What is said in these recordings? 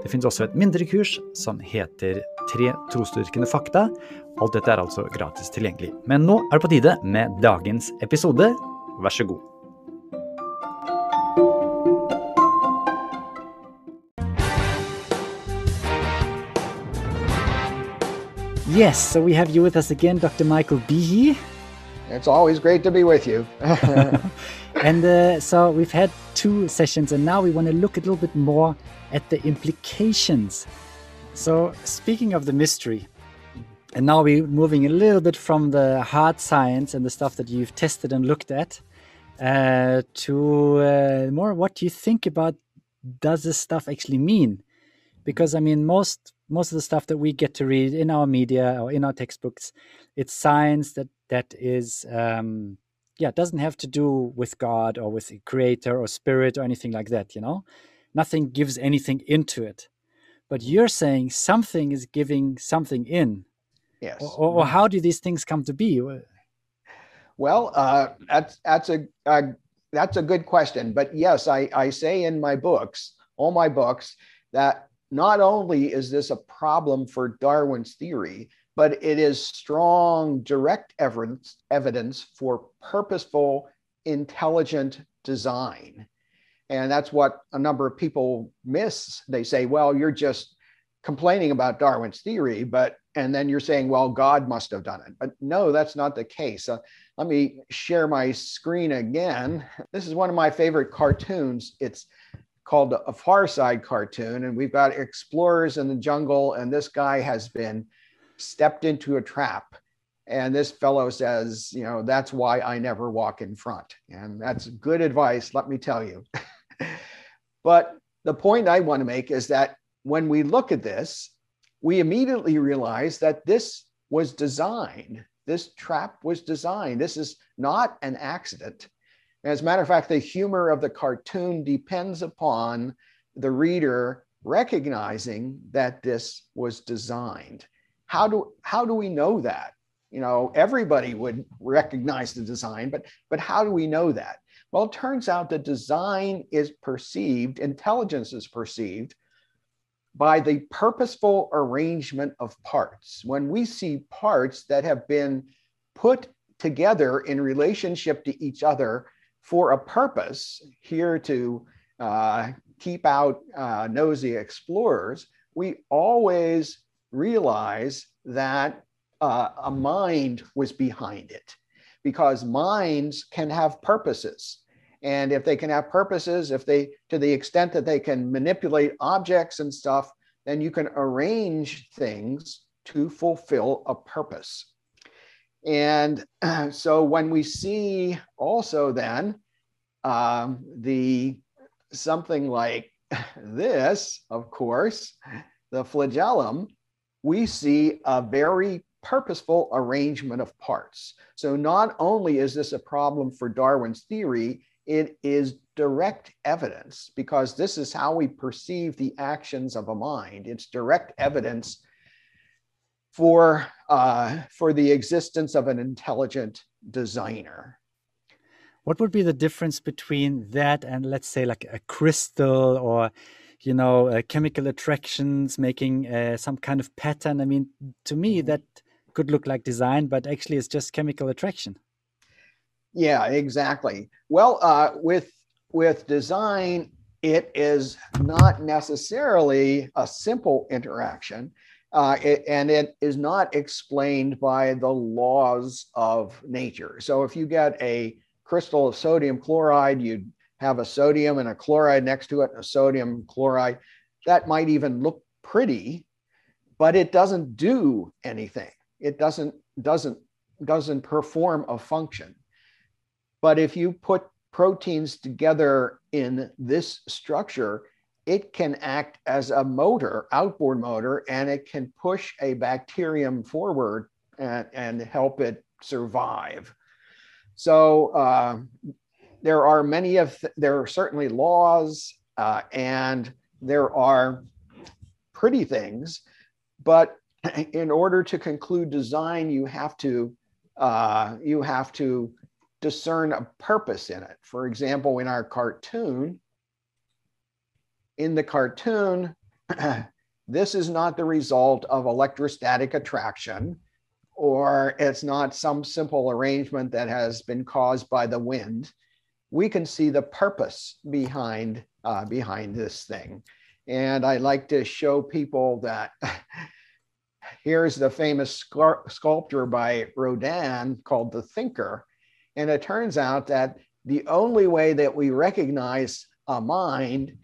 Det finnes også et mindre kurs som heter Tre trosdyrkende fakta. Alt dette er altså gratis tilgjengelig. Men nå er det på tide med dagens episode. Vær så god. Yes, so we have you with us again, Dr. Michael Behe. It's always great to be with you. and uh, so we've had two sessions, and now we want to look a little bit more at the implications. So, speaking of the mystery, and now we're moving a little bit from the hard science and the stuff that you've tested and looked at uh, to uh, more what you think about does this stuff actually mean? Because I mean, most most of the stuff that we get to read in our media or in our textbooks, it's science that that is um, yeah doesn't have to do with God or with creator or spirit or anything like that. You know, nothing gives anything into it. But you're saying something is giving something in. Yes. Or, or how do these things come to be? Well, uh, that's that's a, a that's a good question. But yes, I, I say in my books, all my books, that not only is this a problem for Darwin's theory, but it is strong direct evidence, evidence for purposeful, intelligent design. And that's what a number of people miss. They say, well, you're just complaining about Darwin's theory, but and then you're saying, well, God must have done it. But no, that's not the case. Uh, let me share my screen again. This is one of my favorite cartoons. It's called a Far Side cartoon, and we've got explorers in the jungle, and this guy has been stepped into a trap. And this fellow says, you know, that's why I never walk in front. And that's good advice, let me tell you. but the point I want to make is that when we look at this, we immediately realize that this was designed. This trap was designed. This is not an accident. As a matter of fact, the humor of the cartoon depends upon the reader recognizing that this was designed. How do, how do we know that? You know, everybody would recognize the design, but, but how do we know that? Well, it turns out that design is perceived, intelligence is perceived by the purposeful arrangement of parts. When we see parts that have been put together in relationship to each other for a purpose, here to uh, keep out uh, nosy explorers, we always realize that uh, a mind was behind it because minds can have purposes. And if they can have purposes, if they, to the extent that they can manipulate objects and stuff, then you can arrange things to fulfill a purpose. And so when we see also then um, the something like this, of course, the flagellum, we see a very purposeful arrangement of parts. So not only is this a problem for Darwin's theory, it is direct evidence because this is how we perceive the actions of a mind. It's direct evidence for, uh, for the existence of an intelligent designer. What would be the difference between that and, let's say, like a crystal or you know, uh, chemical attractions, making uh, some kind of pattern. I mean, to me, mm-hmm. that could look like design, but actually, it's just chemical attraction. Yeah, exactly. Well, uh, with with design, it is not necessarily a simple interaction, uh, it, and it is not explained by the laws of nature. So, if you get a crystal of sodium chloride, you'd have a sodium and a chloride next to it, a sodium chloride. That might even look pretty, but it doesn't do anything. It doesn't doesn't doesn't perform a function. But if you put proteins together in this structure, it can act as a motor, outboard motor, and it can push a bacterium forward and, and help it survive. So uh, there are many of th- there are certainly laws uh, and there are pretty things, but in order to conclude design, you have to uh, you have to discern a purpose in it. For example, in our cartoon, in the cartoon, this is not the result of electrostatic attraction, or it's not some simple arrangement that has been caused by the wind. We can see the purpose behind uh, behind this thing, and I like to show people that here's the famous sculpture by Rodin called The Thinker. And it turns out that the only way that we recognize a mind,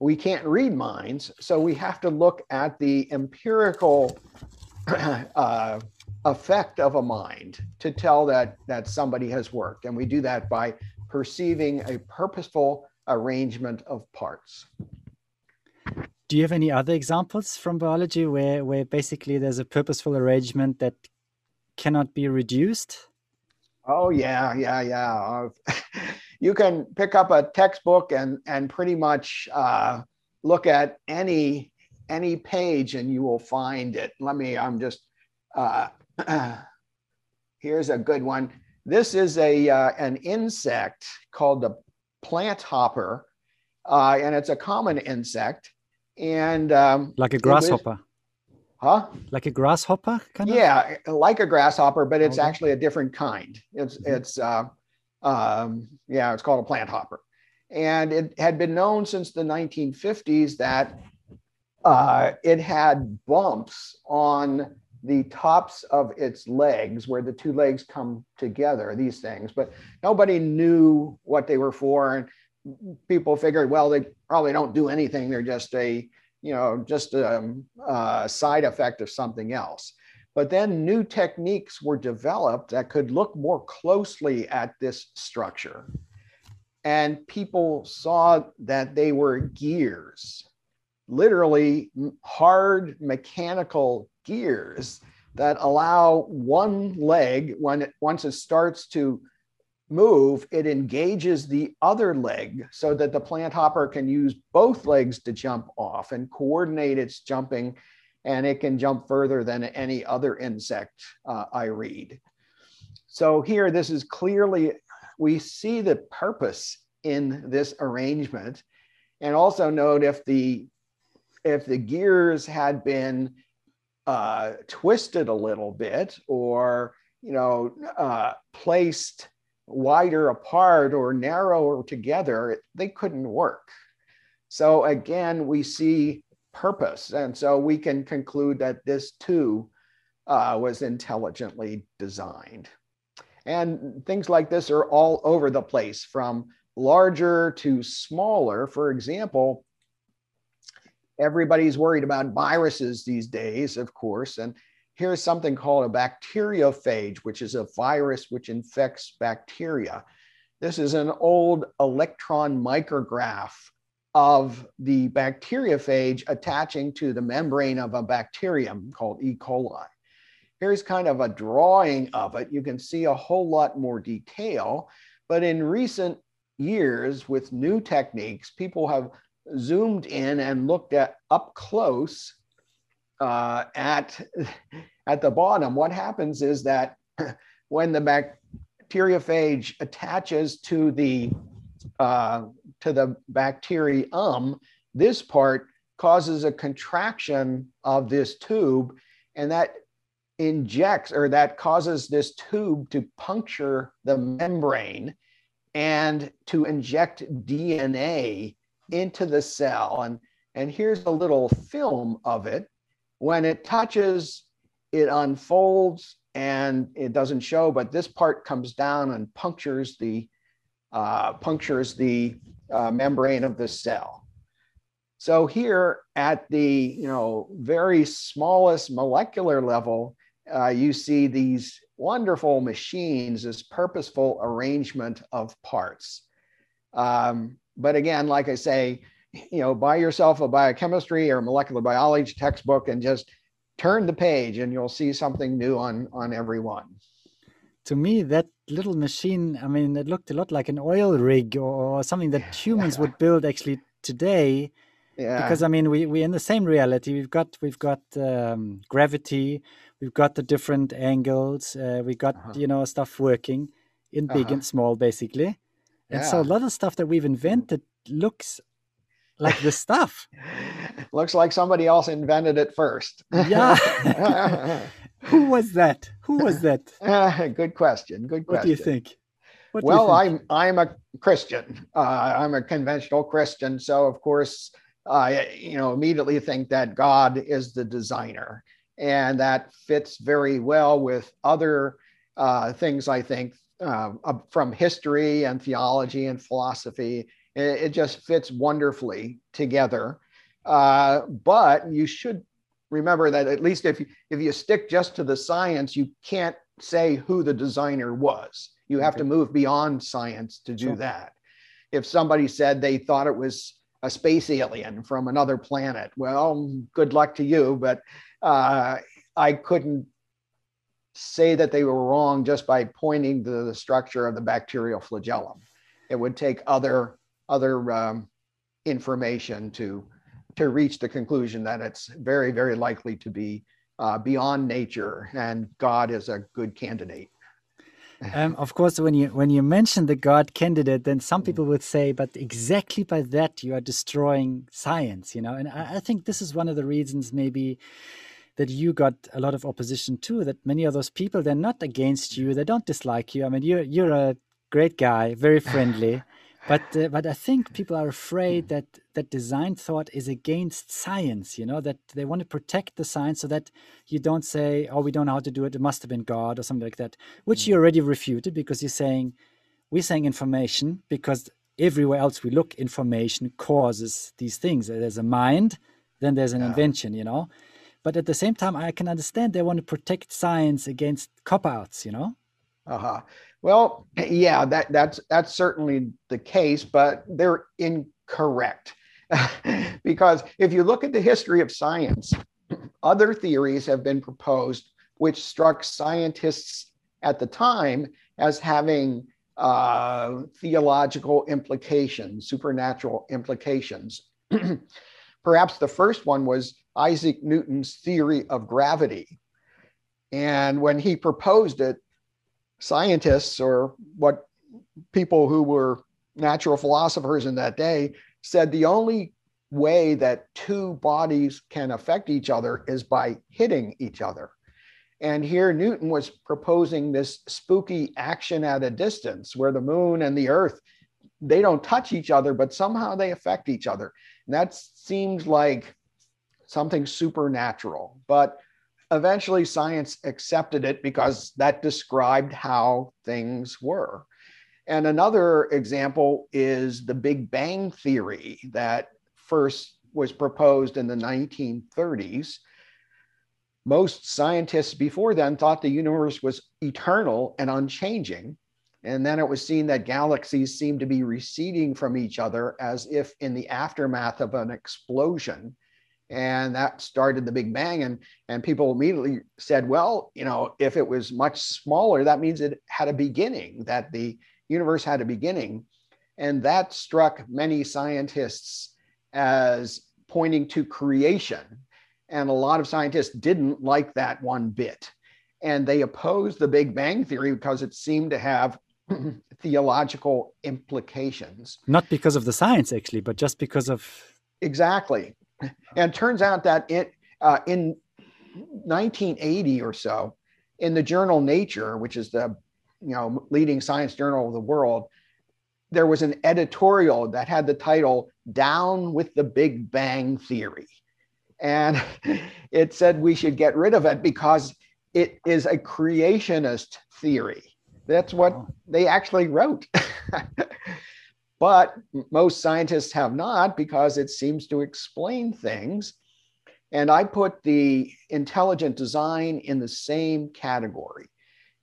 we can't read minds. So we have to look at the empirical uh, effect of a mind to tell that, that somebody has worked. And we do that by perceiving a purposeful arrangement of parts. Do you have any other examples from biology where, where basically there's a purposeful arrangement that cannot be reduced? Oh yeah, yeah, yeah. you can pick up a textbook and and pretty much uh, look at any any page and you will find it. Let me. I'm just. Uh, here's a good one. This is a uh, an insect called the plant hopper, uh, and it's a common insect and um, like a grasshopper. huh? Like a grasshopper, kind of. Yeah, like a grasshopper, but it's okay. actually a different kind. It's mm-hmm. it's uh, um, yeah, it's called a plant hopper, and it had been known since the 1950s that uh, it had bumps on the tops of its legs where the two legs come together these things but nobody knew what they were for and people figured, well, they probably don't do anything. They're just a, you know, just a, a side effect of something else. But then new techniques were developed that could look more closely at this structure. And people saw that they were gears, literally hard mechanical gears that allow one leg, when it, once it starts to move, it engages the other leg so that the plant hopper can use both legs to jump off and coordinate its jumping, and it can jump further than any other insect uh, I read. So here, this is clearly, we see the purpose in this arrangement. And also note if the, if the gears had been uh, twisted a little bit or, you know, uh, placed wider apart or narrower together, they couldn't work. So again, we see purpose. And so we can conclude that this too uh, was intelligently designed. And things like this are all over the place from larger to smaller. For example, everybody's worried about viruses these days, of course, and here's something called a bacteriophage, which is a virus which infects bacteria. This is an old electron micrograph of the bacteriophage attaching to the membrane of a bacterium called E. coli. Here's kind of a drawing of it. You can see a whole lot more detail, but in recent years with new techniques, people have zoomed in and looked at up close uh, at, at the bottom, what happens is that when the bacteriophage attaches to the, uh, to the bacterium, this part causes a contraction of this tube and that injects or that causes this tube to puncture the membrane and to inject DNA into the cell. And, and here's a little film of it. When it touches, it unfolds and it doesn't show, but this part comes down and punctures the uh, punctures the uh, membrane of the cell. So here at the you know very smallest molecular level, uh, you see these wonderful machines, this purposeful arrangement of parts. Um, but again, like I say, you know, buy yourself a biochemistry or molecular biology textbook and just turn the page and you'll see something new on, on every one. to me, that little machine, I mean, it looked a lot like an oil rig or, something that humans would build actually today. Yeah. Because I mean, we we're in the same reality. We've got we've got um, gravity. We've got the different angles. Uh, we got uh-huh. you know stuff working in big uh-huh. and small, basically. And yeah. so a lot of stuff that we've invented looks like the stuff. looks like somebody else invented it first. yeah. Who was that? Who was that? Uh, good question. Good question. What do you think? Well, you think? I'm I'm a Christian. Uh, I'm a conventional Christian, so of course, I you know immediately think that God is the designer, and that fits very well with other uh, things. I think uh, from history and theology and philosophy, it, it just fits wonderfully together. Uh, but you should remember that at least if you, if you stick just to the science, you can't say who the designer was. You have okay. to move beyond science to do sure. that. If somebody said they thought it was a space alien from another planet, well, good luck to you. But uh, I couldn't say that they were wrong just by pointing to the structure of the bacterial flagellum. It would take other other um, information to to reach the conclusion that it's very, very likely to be uh, beyond nature, and God is a good candidate. um, of course, when you when you mention the God candidate, then some people would say, "But exactly by that, you are destroying science." You know, and I, I think this is one of the reasons, maybe that you got a lot of opposition too. That many of those people, they're not against you, they don't dislike you. I mean, you're you're a great guy, very friendly but uh, but I think people are afraid that that design thought is against science. You know that they want to protect the science so that you don't say, "Oh, we don't know how to do it. It must have been God" or something like that, which you mm. already refuted because you're saying we're saying information because everywhere else we look, information causes these things. There's a mind, then there's an yeah. invention. You know, but at the same time, I can understand they want to protect science against cop outs. You know. Uh huh. Well, yeah, that that's that's certainly the case, but they're incorrect. because if you look at the history of science, other theories have been proposed which struck scientists at the time as having uh, theological implications, supernatural implications. Perhaps the first one was Isaac Newton's theory of gravity. And when he proposed it, scientists or what people who were natural philosophers in that day said the only way that two bodies can affect each other is by hitting each other. And here Newton was proposing this spooky action at a distance where the moon and the earth they don't touch each other but somehow they affect each other. And that seems like something supernatural. But eventually science accepted it because that described how things were. And another example is the Big Bang Theory that first was proposed in the 1930s. Most scientists before then thought the universe was eternal and unchanging. And then it was seen that galaxies seemed to be receding from each other as if in the aftermath of an explosion and that started the big bang and and people immediately said well you know if it was much smaller that means it had a beginning that the universe had a beginning. And that struck many scientists as pointing to creation. And a lot of scientists didn't like that one bit. And they opposed the big bang theory because it seemed to have theological implications. Not because of the science actually but just because of exactly and it turns out that it uh, in 1980 or so, in the journal Nature, which is the you know leading science journal of the world, there was an editorial that had the title "Down with the Big Bang Theory," and it said we should get rid of it because it is a creationist theory. That's what they actually wrote. But most scientists have not because it seems to explain things. And I put the intelligent design in the same category.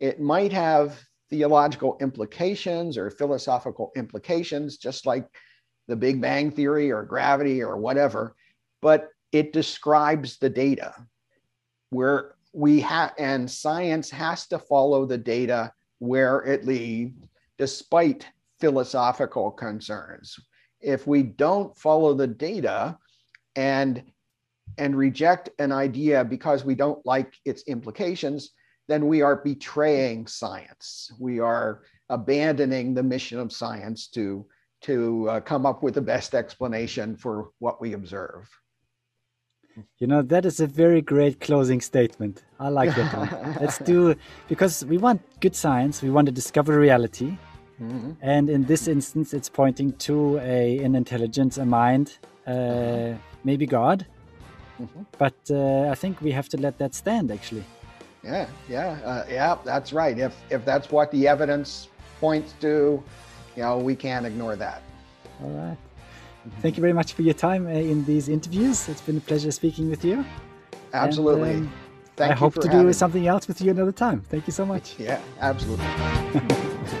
It might have theological implications or philosophical implications, just like the Big Bang Theory or gravity or whatever, but it describes the data where we have, and science has to follow the data where it leads, despite philosophical concerns. If we don't follow the data and and reject an idea because we don't like its implications, then we are betraying science. We are abandoning the mission of science to, to uh, come up with the best explanation for what we observe. You know, that is a very great closing statement. I like that one. Let's do, because we want good science, we want to discover reality. Mm-hmm. And in this instance, it's pointing to a, an intelligence, a mind, uh, maybe God. Mm-hmm. But uh, I think we have to let that stand, actually. Yeah, yeah, uh, yeah. That's right. If if that's what the evidence points to, you know, we can't ignore that. All right. Thank you very much for your time uh, in these interviews. It's been a pleasure speaking with you. Absolutely. And, um, I hope to do something else with you another time. Thank you so much. Yeah, absolutely.